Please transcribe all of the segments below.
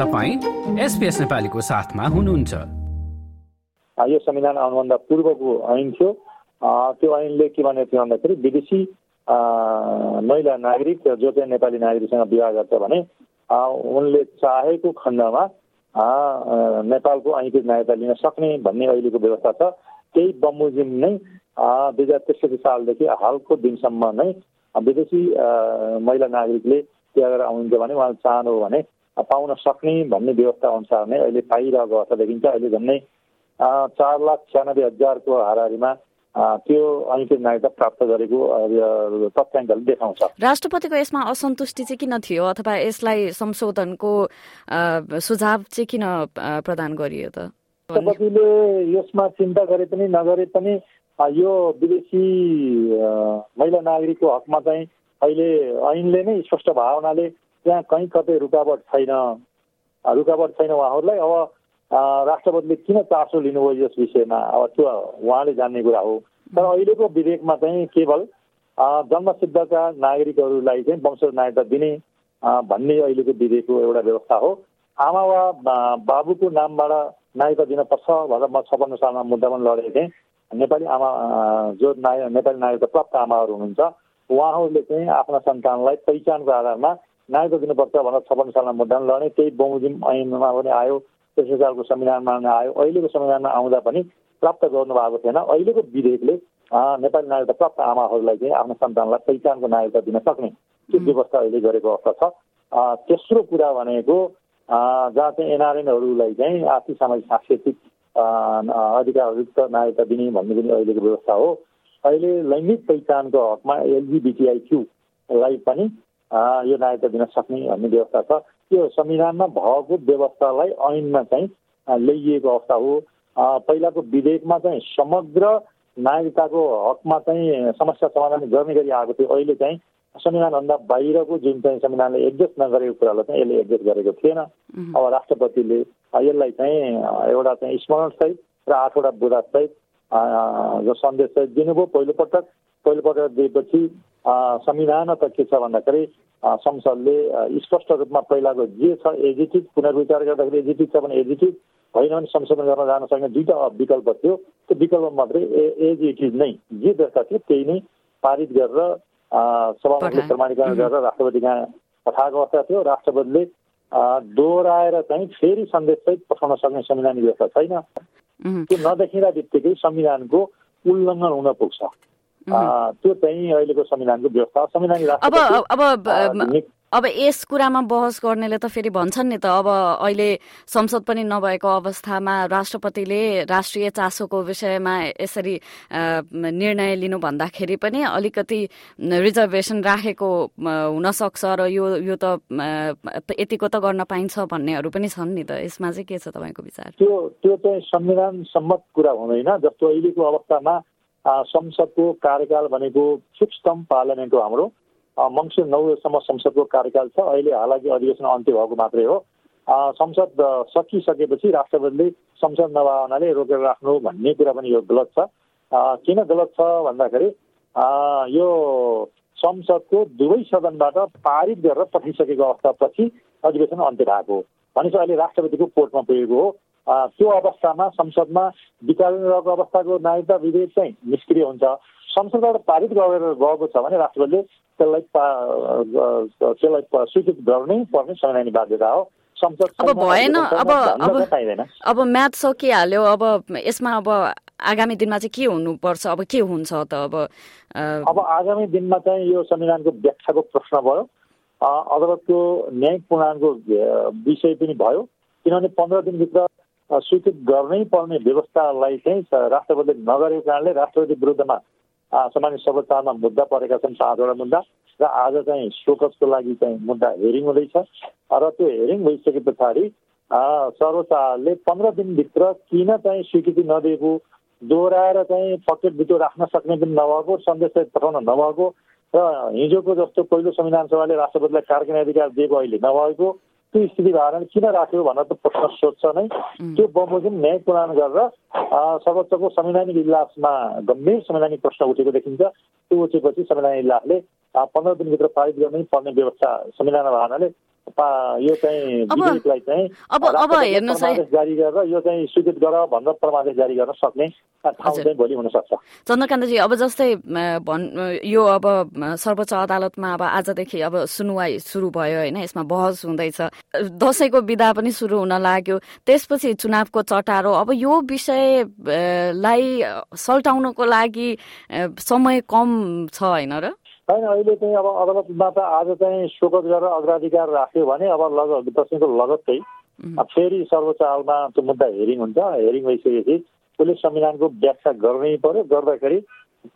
नेपालीको साथमा हुनुहुन्छ। यो संविधान आउनुभन्दा पूर्वको ऐन थियो। त्यो ऐनले के भनेको थियो भन्दाखेरि विदेशी महिला नागरिक जो चाहिँ नेपाली नागरिकसँग विवाह गर्छ भने उनले चाहेको खण्डमा नेपालको ऐनकृत नागरिकता लिन सक्ने भन्ने अहिलेको व्यवस्था छ। त्यही बमोजिम नै दुई हजार त्रिसठी सालदेखि हालको दिनसम्म नै विदेशी महिला नागरिकले त्यहाँ गरेर आउनुहुन्छ भने उहाँले चाहनु हो भने पाउन सक्ने भन्ने व्यवस्था अनुसार नै अहिले पाइरहेको अवस्था देखिन्छ। अहिले झन्डै चार लाख छ्यानब्बे हजारको हाराहारीमा त्यो ऐनकृत नागरिकता प्राप्त गरेको तथ्याङ्कले देखाउँछ राष्ट्रपतिको यसमा असन्तुष्टि चाहिँ किन थियो अथवा यसलाई संशोधनको सुझाव चाहिँ किन प्रदान गरियो त? राष्ट्रपतिले यसमा चिन्ता गरे पनि नगरे पनि यो विदेशी महिला नागरिकको हकमा चाहिँ अहिले ऐनले नै स्पष्ट भावनाले त्यहाँ कहीँ कतै रुकावट छैन। रुकावट छैन उहाँहरूलाई। अब राष्ट्रपतिले किन चासो लिनुभयो यस विषयमा? अब त्यो उहाँले जान्ने कुरा हो। तर अहिलेको विधेयकमा चाहिँ केवल जन्मसिद्धका नागरिकहरूलाई चाहिँ वंश नागरिकता दिने भन्ने अहिलेको विधेयकको एउटा व्यवस्था हो। आमा वा बाबुको नामबाट नागरिकता दिन पर्छ भनेर म छपन्न सालमा मुद्दा पनि लडेको थिएँ। नेपाली आमा जो नाग नेपाली नागरिकता प्राप्त आमाहरू हुनुहुन्छ उहाँहरूले चाहिँ आफ्ना सन्तानलाई पहिचानको आधारमा नागरिकता दिनुपर्छ भनेर छपन्न सालमा मुद्दा लडे त्यही बमोजिम ऐनमा पनि आयो त्यसै सालको संविधानमा आयो। अहिलेको संविधानमा आउँदा पनि प्राप्त गर्नुभएको थिएन। अहिलेको विधेयकले नेपाली नागरिकता प्राप्त आमाहरूलाई चाहिँ आफ्नो सन्तानलाई पहिचानको नागरिकता दिन सक्ने त्यो व्यवस्था अहिले गरेको अवस्था छ। तेस्रो कुरा भनेको जहाँ चाहिँ एनआरएनहरूलाई चाहिँ आर्थिक सामाजिक सांस्कृतिक अधिकारयुक्त नागरिकता दिने भन्ने पनि अहिलेको व्यवस्था हो। अहिले लैङ्गिक पहिचानको हकमा एलजिबिटिआई क्यूलाई पनि यो नागरिकता दिन सक्ने भन्ने व्यवस्था छ। त्यो संविधानमा भएको व्यवस्थालाई ऐनमा चाहिँ ल्याइएको अवस्था हो। पहिलाको विधेयकमा चाहिँ समग्र नागरिकताको हकमा चाहिँ समस्या समाधान गर्ने गरी आएको थियो। अहिले चाहिँ संविधानभन्दा बाहिरको जुन चाहिँ संविधानले एडजस्ट नगरेको कुरालाई चाहिँ यसले एडजस्ट गरेको थिएन। अब राष्ट्रपतिले यसलाई चाहिँ एउटा चाहिँ स्मरणसहित र आठवटा बुदासहित जो सन्देश सहित दिनुभयो। पहिलोपटक पहिलोपटक दिएपछि संविधान त के छ भन्दाखेरि संसदले स्पष्ट रूपमा पहिलाको जे छ एजिटिभ पुनर्विचार गर्दाखेरि एजिटिभ छ भने एजिटिभ होइन भने संशोधन गर्न जान सक्ने दुईवटा विकल्प थियो। त्यो विकल्प मात्रै एज इट इज नै जे व्यवस्था थियो त्यही नै पारित गरेर सभामुखले प्रमाणीकरण गरेर राष्ट्रपति कहाँ पठाएको अवस्था थियो। राष्ट्रपतिले दोहोऱ्याएर चाहिँ फेरि सन्देशसहित पठाउन सक्ने संविधानिक व्यवस्था छैन। त्यो नदेखिँदा बित्तिकै संविधानको उल्लङ्घन हुन पुग्छ। त्यो चाहिँ अहिलेको संविधानको व्यवस्था। संविधान अब अब अब यस कुरामा बहस गर्नेले त फेरि भन्छन् नि त। अब अहिले संसद पनि नभएको अवस्थामा राष्ट्रपतिले राष्ट्रिय चासोको विषयमा यसरी निर्णय लिनु भन्दाखेरि पनि अलिकति रिजर्भेसन राखेको हुनसक्छ र यो यो त यतिको त गर्न पाइन्छ भन्नेहरू पनि छन् नि त। यसमा चाहिँ के छ तपाईँको विचार? त्यो त्यो चाहिँ संविधान सम्मत कुरा हुँदैन। जस्तो अहिलेको अवस्थामा संसदको कार्यकाल भनेको फिफ्थ पार्लियामेन्ट हो हाम्रो मङ्सिर नौसम्म संसदको कार्यकाल छ। अहिले हालाकि अधिवेशन अन्त्य भएको मात्रै हो। संसद सकिसकेपछि राष्ट्रपतिले संसद नभए रोकेर राख्नु भन्ने कुरा पनि यो गलत छ। किन गलत छ भन्दाखेरि यो संसदको दुवै सदनबाट पारित गरेर पठाइसकेको अवस्थापछि अधिवेशन अन्त्य भएको हो। भनेपछि अहिले राष्ट्रपतिको कोर्टमा पुगेको हो। त्यो अवस्थामा संसदमा विचारिरहेको अवस्थाको नागरिकता विधेयक चाहिँ निष्क्रिय हुन्छ। संसदबाट पारित गरेर गएको छ भने राष्ट्रपतिले त्यसलाई त्यसलाई स्वीकृत गर्नै पर्ने संवैधानिक बाध्यता हो। अब भएन अब अब अब म्याथ सकिहाल्यो अब यसमा अब आगामी दिनमा चाहिँ के हुनुपर्छ? अब के हुन्छ त अब अब आगामी दिनमा चाहिँ यो संविधानको व्याख्याको प्रश्न भयो। अदालतको न्यायिक पूर्णाङ्गको विषय पनि भयो। किनभने पन्ध्र दिनभित्र स्वीकृत गर्नै पर्ने व्यवस्थालाई चाहिँ राष्ट्रपतिले नगरेको कारणले राष्ट्रपति विरुद्धमा सामान्य सर्वोच्चमा मुद्दा परेका छन् पाँचवटा मुद्दा र आज चाहिँ शोकसको लागि चाहिँ मुद्दा हेरिङ हुँदैछ। र त्यो हेरिङ भइसके पछाडि सर्वोच्चले पन्ध्र दिनभित्र किन चाहिँ स्वीकृति नदिएको दोहोऱ्याएर चाहिँ पकेटभित्र राख्न सक्ने पनि नभएको सन्देश पठाउन नभएको र हिजोको जस्तो पहिलो संविधान सभाले राष्ट्रपतिलाई कार्यकारी अधिकार दिएको अहिले नभएको त्यो स्थिति भएर किन राख्यो भनेर त प्रश्न सोध्छ नै त्यो बमोजिम न्याय प्रदान गरेर सर्वोच्चको संवैधानिक इजलासमा गम्भीर संवैधानिक प्रश्न उठेको देखिन्छ त्यो उठेपछि संवैधानिक इजलासले पन्ध्र दिनभित्र पारित गर्नै पर्ने व्यवस्था संविधान भावनाले यो चाहिँ विधेयकलाई चाहिँ अब अब हेर्नुहोस् जारी गरेर यो चाहिँ स्वीकृत गर भनेर परमादेश जारी गर्न सक्ने ठाउँ चाहिँ भोलि हुन सक्छ चन्द्रकान्तजी अब जस्तै भन् यो अब सर्वोच्च अदालतमा अब आजदेखि अब सुनुवाई सुरु भयो होइन यसमा बहस हुँदैछ। दसैँको विधा पनि सुरु हुन लाग्यो। त्यसपछि चुनावको चटारो। अब यो विषयलाई सल्टाउनको लागि समय कम छ होइन र? होइन अहिले चाहिँ अब अदालतमा त आज चाहिँ शोकत गरेर अग्राधिकार राख्यो भने अब लगत दसैँको लगत्तै फेरि सर्वोच्च आलमा त्यो मुद्दा हेरिङ हुन्छ। हेरिङ भइसकेपछि उसले संविधानको व्याख्या गर्नै पर्यो। गर्दाखेरि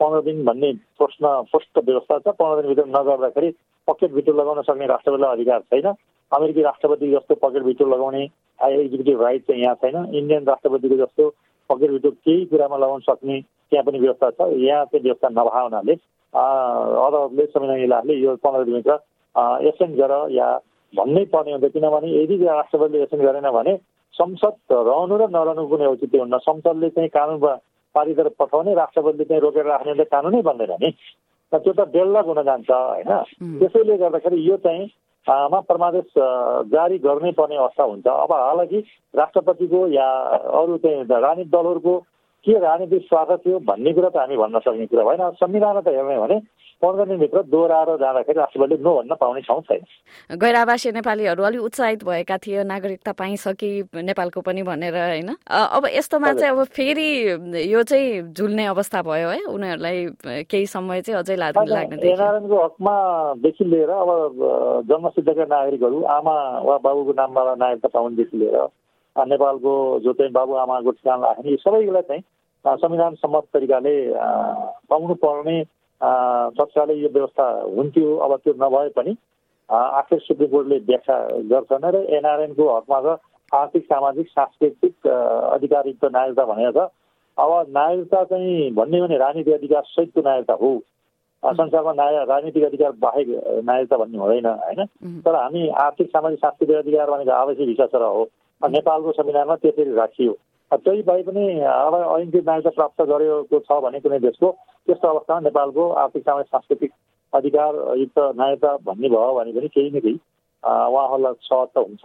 पन्ध्र दिन भन्ने प्रश्न स्पष्ट व्यवस्था छ। पन्ध्र दिनभित्र नगर्दाखेरि पकेट भिटो लगाउन सक्ने राष्ट्रपतिलाई अधिकार छैन। अमेरिकी राष्ट्रपति जस्तो पकेट भिटो लगाउने एक्जिक्युटिभ राइट चाहिँ यहाँ छैन। इन्डियन राष्ट्रपतिको जस्तो पकेट भिटो केही कुरामा लगाउन सक्ने त्यहाँ पनि व्यवस्था छ। यहाँ चाहिँ व्यवस्था नभए हुनाले अदालतले संविधान इलाजले यो पन्ध्र दिनभित्र एक्सचेन्ज गर या भन्नै पर्ने हुन्छ किनभने यदि राष्ट्रपतिले एक्सचेन्ज गरेन भने संसद रहनु र नरहनु कुनै औचित्य हुन्न। संसदले चाहिँ कानुन पारित गरेर पठाउने राष्ट्रपतिले चाहिँ रोकेर राख्ने कानुनै बन्दैन नि। त्यो त डेभलप हुन जान्छ होइन? त्यसैले गर्दाखेरि यो चाहिँ मा परमादेश जारी गर्नै पर्ने अवस्था हुन्छ। अब हालाकि राष्ट्रपतिको या अरू चाहिँ राजनीतिक दलहरूको के राजनीतिक स्वार्थ थियो भन्ने कुरा त हामी भन्न सक्ने कुरा भएन। संविधान त हेर्ने भने पन्ध्र दोहोऱ्याएर जाँदाखेरि राष्ट्रपतिले नो भन्न पाउने ठाउँ छैन। गैर आवासीय नेपालीहरू अलिक उत्साहित भएका थिए नागरिकता पाइसके नेपालको पनि भनेर होइन? अब यस्तोमा चाहिँ अब फेरि यो चाहिँ झुल्ने अवस्था भयो है। उनीहरूलाई केही समय चाहिँ अझै लाग्ने एनआरएनको हकमादेखि लिएर अब जन्मसिद्धका नागरिकहरू आमा वा बाबुको नामबाट नागरिकता पाउनेदेखि लिएर नेपालको जो चाहिँ बाबुआमाको ठिकाना राख्ने सबैलाई चाहिँ संविधान सम्मत तरिकाले पाउनु पर्ने तत्कालै यो व्यवस्था हुन्थ्यो अब त्यो नभए पनि आखिर सुप्रिम कोर्टले व्याख्या गर्छन् र एनआरएनको हकमा छ आर्थिक सामाजिक सांस्कृतिक अधिकारयुक्त नागरिकता भनेर छ अब नागरिकता चाहिँ भन्ने भने राजनीतिक अधिकार सहितको नागरिकता हो संसारमा नाय राजनीतिक अधिकार बाहेक नागरिकता भन्ने हुँदैन होइन तर हामी आर्थिक सामाजिक सांस्कृतिक अधिकार भनेको आवश्यक हिस्सा हो नेपालको संविधानमा त्यसरी राखियो त्यही भए पनि अब ऐनकृत नागरिकता प्राप्त गरेको छ भने कुनै देशको त्यस्तो अवस्थामा नेपालको आर्थिक सामाजिक सांस्कृतिक अधिकार युक्त नागरिकता भन्ने भयो भने पनि केही न केही उहाँहरूलाई सहज त हुन्छ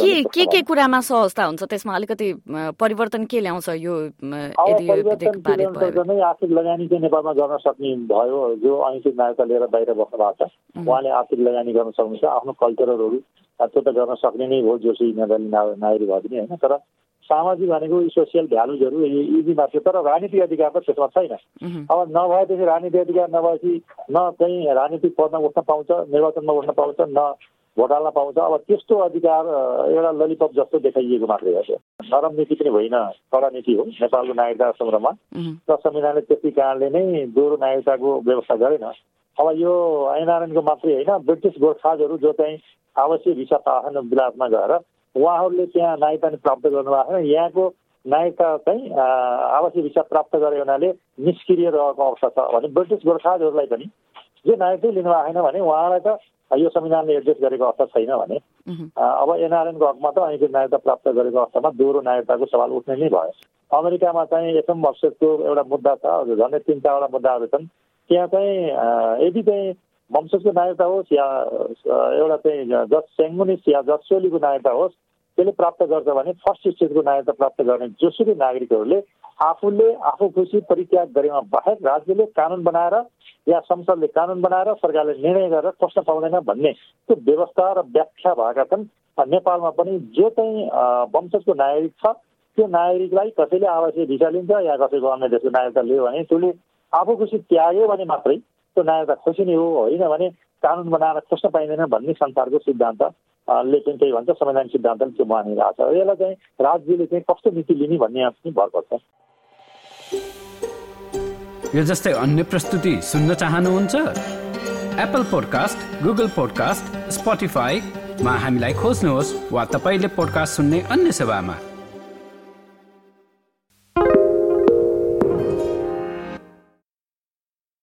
के के के कुरामा सहजता हुन्छ? त्यसमा अलिकति परिवर्तन के ल्याउँछ यो नै आर्थिक लगानी चाहिँ नेपालमा गर्न सक्ने भयो जो ऐनकृत नागरिकता लिएर बाहिर बस्नु भएको छ उहाँले आर्थिक लगानी गर्न सक्नुहुन्छ आफ्नो कल्चरलहरू त्यो त गर्न सक्ने नै हो जोसुई नेपाली नागरिक भए पनि होइन? तर सामाजिक भनेको सोसियल भ्यालुजहरू इजी मात्र तर राजनीतिक अधिकार त त्यसमा छैन। अब नभएदेखि राजनीतिक अधिकार नभएपछि न चाहिँ राजनीतिक पदमा उठ्न पाउँछ निर्वाचनमा उठ्न पाउँछ न भोट हाल्न पाउँछ। अब त्यस्तो अधिकार एउटा ललिपप जस्तो देखाइएको मात्रै हो त्यो। नरम नीति पनि होइन कडा नीति हो। नेपालको नागरिकता सन्दर्भमा र संविधानले त्यति कारणले नै दोहोरो नागरिकताको व्यवस्था गरेन। अब यो एनआरएनको मात्रै होइन ब्रिटिस गोर्खाजहरू जो चाहिँ आवश्यक भिसा पाएन विलासमा गएर उहाँहरूले त्यहाँ नागरिकता प्राप्त गर्नुभएको छैन यहाँको नागरिकता चाहिँ आवश्यक भिसा प्राप्त गरे हुनाले निष्क्रिय रहेको अवस्था छ भने ब्रिटिस गोर्खाजहरूलाई पनि जो नागरिकै लिनुभएको छैन भने उहाँलाई त यो संविधानले एडजस्ट गरेको अवस्था छैन भने अब एनआरएनको हकमा त अहिले नागरिकता प्राप्त गरेको अवस्थामा दोहोरो नागरिकताको सवाल उठ्ने नै भयो। अमेरिकामा चाहिँ एफएम अफसेटको एउटा मुद्दा छ झन्डै तिन चारवटा मुद्दाहरू छन्। त्यहाँ चाहिँ यदि चाहिँ वंशजको नागरिकता होस् या एउटा चाहिँ जस सेङ्गुनिस या जस सोलीको नागरिकता होस् त्यसले प्राप्त गर्छ भने फर्स्ट स्टेजको नागरिकता प्राप्त गर्ने जोसुकै नागरिकहरूले आफूले आफू खुसी परित्याग गरेमा बाहेक राज्यले कानुन बनाएर या संसदले कानुन बनाएर सरकारले निर्णय गरेर प्रश्न पाउँदैन भन्ने त्यो व्यवस्था र व्याख्या भएका छन्। नेपालमा पनि जो चाहिँ वंशजको नागरिक छ त्यो नागरिकलाई कसैले आवश्यक भिसा लिन्छ या कसैको अन्य देशको नागरिकता लियो भने त्यसले आफू खुसी त्याग्यो भने मात्रै त्यो नागरिकता खुसी नै हो होइन भने कानुन बनाएर खोज्न पाइँदैन भन्ने संसारको सिद्धान्त ले चाहिँ त्यही भन्छ संवैधानिक सिद्धान्तले त्यो मानिरहेको छ। यसलाई चाहिँ राज्यले चाहिँ कस्तो नीति लिने भन्ने पनि भर पर्छ। यो जस्तै अन्य प्रस्तुति सुन्न चाहनुहुन्छ? एप्पल पोडकास्ट गुगल पोडकास्ट स्पोटिफाईमा हामीलाई खोज्नुहोस् वा तपाईँले पोडकास्ट सुन्ने अन्य सेवामा।